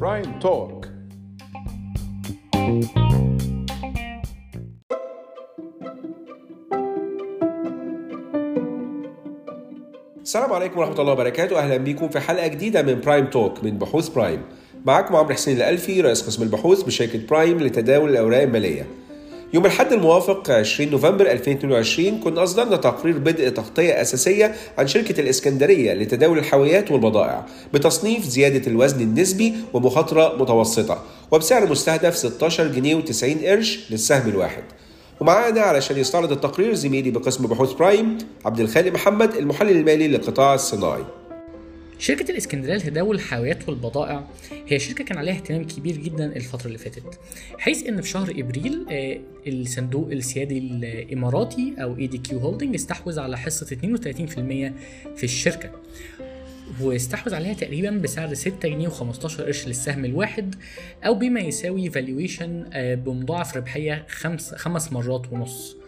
برايم توك السلام عليكم ورحمة الله وبركاته. أهلا بكم في حلقة جديدة من برايم توك من بحوث برايم معكم عمرو حسين الألفي رئيس قسم البحوث بشركة برايم لتداول الأوراق المالية. يوم الحد الموافق 20 نوفمبر 2022 كنا أصدرنا تقرير بدء تغطية أساسية عن شركة الإسكندرية لتداول الحاويات والبضائع بتصنيف زيادة الوزن النسبي ومخاطرة متوسطة وبسعر مستهدف 16 جنيه و90 قرش للسهم الواحد. ومعانا علشان يستعرض التقرير زميلي بقسم بحوث برايم عبد الخالق محمد المحلل المالي للقطاع الصناعي. شركة الإسكندرية لتداول الحاويات والبضائع هي شركة كان عليها اهتمام كبير جدا الفترة اللي فاتت حيث إن في شهر إبريل آه، الصندوق السيادي الإماراتي أو ADQ Holding استحوذ على حصة 32% في الشركة واستحوذ عليها تقريبا بسعر 6 جنيه و15 قرش للسهم الواحد أو بما يساوي فالويشن بمضاعف ربحية خمس خمس مرات ونص.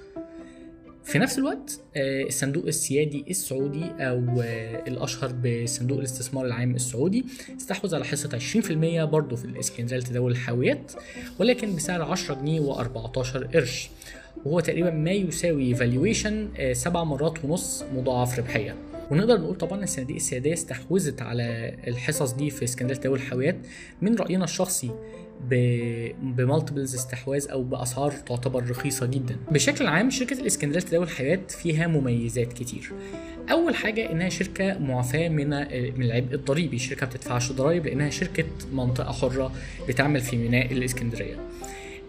في نفس الوقت آه، الصندوق السيادي السعودي أو آه، الأشهر بصندوق الاستثمار العام السعودي استحوذ على حصة 20% برضه في الإسكندرية لتداول الحاويات ولكن بسعر 10 جنيه و14 قرش. وهو تقريبا ما يساوي valuation سبع مرات ونص مضاعف ربحية. ونقدر نقول طبعا الصناديق السيادية استحوذت على الحصص دي في إسكندرية تداول الحاويات. من رأينا الشخصي ب multiples استحواذ أو بأسعار تعتبر رخيصة جدا. بشكل عام شركة الإسكندرية لتداول الحاويات فيها مميزات كتير. أول حاجة إنها شركة معفاه من من العبء الضريبي. شركة بتدفعش ضرائب لأنها شركة منطقة حرة بتعمل في ميناء الإسكندرية.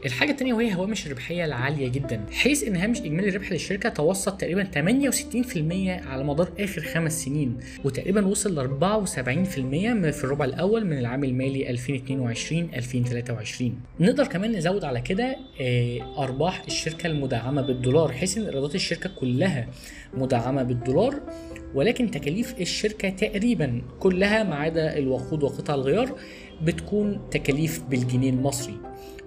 الحاجة التانية وهي هوامش الربحية العالية جدا. حيث إن هامش إجمالي الربح للشركة توسط تقريبا 68% على مدار آخر خمس سنين وتقريبا وصل ل 74% في الربع الأول من العام المالي 2022 2023 نقدر كمان نزود على كده آه، أرباح الشركة المدعمة بالدولار. حيث إن إيرادات الشركة كلها مدعمة بالدولار ولكن تكاليف الشركة تقريبا كلها ما عدا الوقود وقطع الغيار بتكون تكاليف بالجنيه المصري.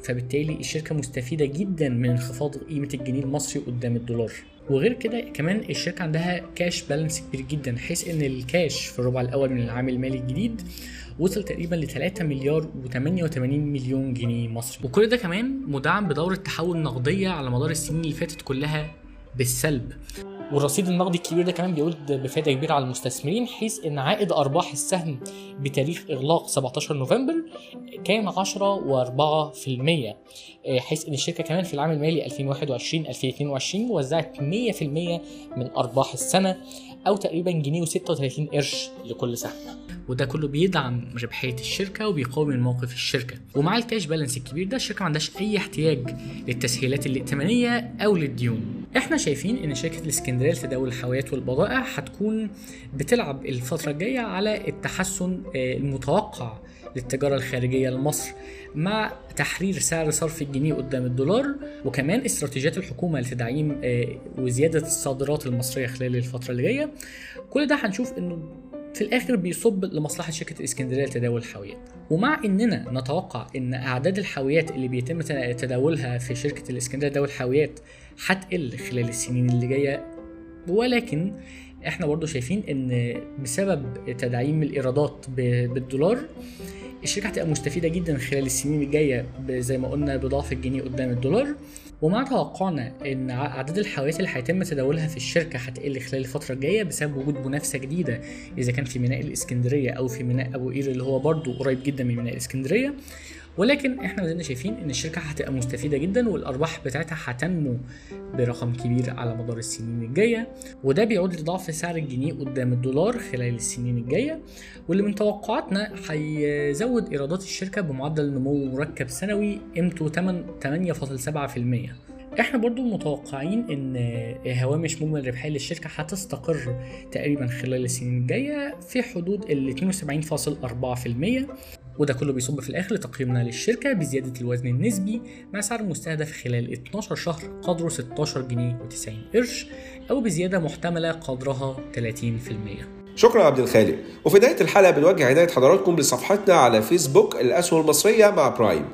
فبالتالي الشركة مستفيدة جدا من انخفاض قيمة الجنيه المصري قدام الدولار. وغير كده كمان الشركة عندها كاش بالانس كبير جدا حيث إن الكاش في الربع الأول من العام المالي الجديد وصل تقريبا ل 3 مليار و88 مليون جنيه مصري. وكل ده كمان مدعم بدورة تحول نقدية على مدار السنين اللي فاتت كلها بالسلب. والرصيد النقدي الكبير ده كمان بيعود بفائده كبيرة على المستثمرين حيث إن عائد أرباح السهم بتاريخ إغلاق 17 نوفمبر كان 10 و4% حيث إن الشركة كمان في العام المالي 2021 2022 وزعت 100% من أرباح السنة أو تقريبا جنيه و36 قرش لكل سهم. وده كله بيدعم ربحية الشركة وبيقوي من موقف الشركة. ومع الكاش بالانس الكبير ده الشركة ما عندهاش أي احتياج للتسهيلات الائتمانية أو للديون. إحنا شايفين ان شركة الاسكندرية لتداول الحاويات والبضائع هتكون بتلعب الفترة الجاية على التحسن آه، المتوقع للتجارة الخارجية لمصر مع تحرير سعر صرف الجنيه قدام الدولار وكمان استراتيجيات الحكومة لتدعيم آه، وزيادة الصادرات المصرية خلال الفترة اللي جاية. كل ده هنشوف إنه في الآخر بيصب لمصلحة شركة الاسكندريه لتداول الحاويات ومع إننا نتوقع إن أعداد الحاويات اللي بيتم تداولها في شركة الاسكندرية لتداول الحاويات هتقل خلال السنين اللي جاية. ولكن إحنا برضو شايفين إن بسبب تدعيم الإيرادات بالدولار الشركة هتبقى مستفيدة جدا خلال السنين الجاية زي ما قلنا بضعف الجنيه قدام الدولار. ومع توقعنا إن اعداد الحاويات اللي هيتم تداولها في الشركة هتقل خلال الفترة الجاية بسبب وجود منافسة جديدة إذا كان في ميناء الإسكندرية أو في ميناء أبو قير اللي هو برضو قريب جدا من ميناء الإسكندرية. ولكن إحنا زلنا شايفين إن الشركة هتبقى مستفيدة جدا والأرباح بتاعتها هتنمو برقم كبير على مدار السنين الجاية. وده بيعود لضعف سعر الجنيه قدام الدولار خلال السنين الجاية. واللي من توقعاتنا هيزود إيرادات الشركة بمعدل نمو مركب سنوي قيمته 8.7% إحنا برضو متوقعين إن هوامش مجمل الربحيه للشركة هتستقر تقريبا خلال السنين الجاية في حدود ال 72.4% وده كله بيصب في الآخر لتقييمنا للشركة بزيادة الوزن النسبي مع سعر مستهدف خلال 12 شهر قدره 16 جنيه و90 قرش أو بزيادة محتملة قدرها 30% شكرا عبد الخالق. وفي نهاية الحلقة بنوجه عنايه حضراتكم لصفحتنا على فيسبوك الأسهم المصرية مع برايم.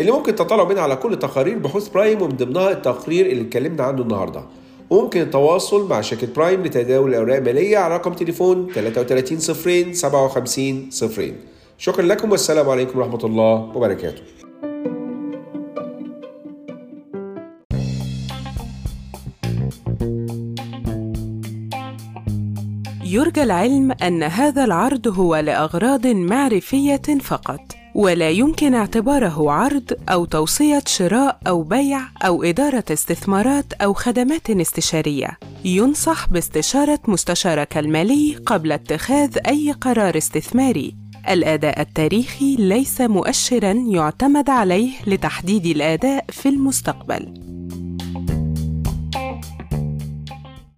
اللي ممكن تطلعوا منها على كل تقارير بحوث برايم ومن ضمنها التقرير اللي اتكلمنا عنه النهارده. وممكن التواصل مع شركة برايم لتداول الأوراق المالية على رقم تليفون 33 صفرين 57 صفرين. شكرا لكم والسلام عليكم ورحمة الله وبركاته. يرجى العلم أن هذا العرض هو لأغراض معرفية فقط ولا يمكن اعتباره عرض أو توصية شراء أو بيع أو إدارة استثمارات أو خدمات استشارية. ينصح باستشارة مستشارك المالي قبل اتخاذ أي قرار استثماري. الأداء التاريخي ليس مؤشرا يعتمد عليه لتحديد الأداء في المستقبل.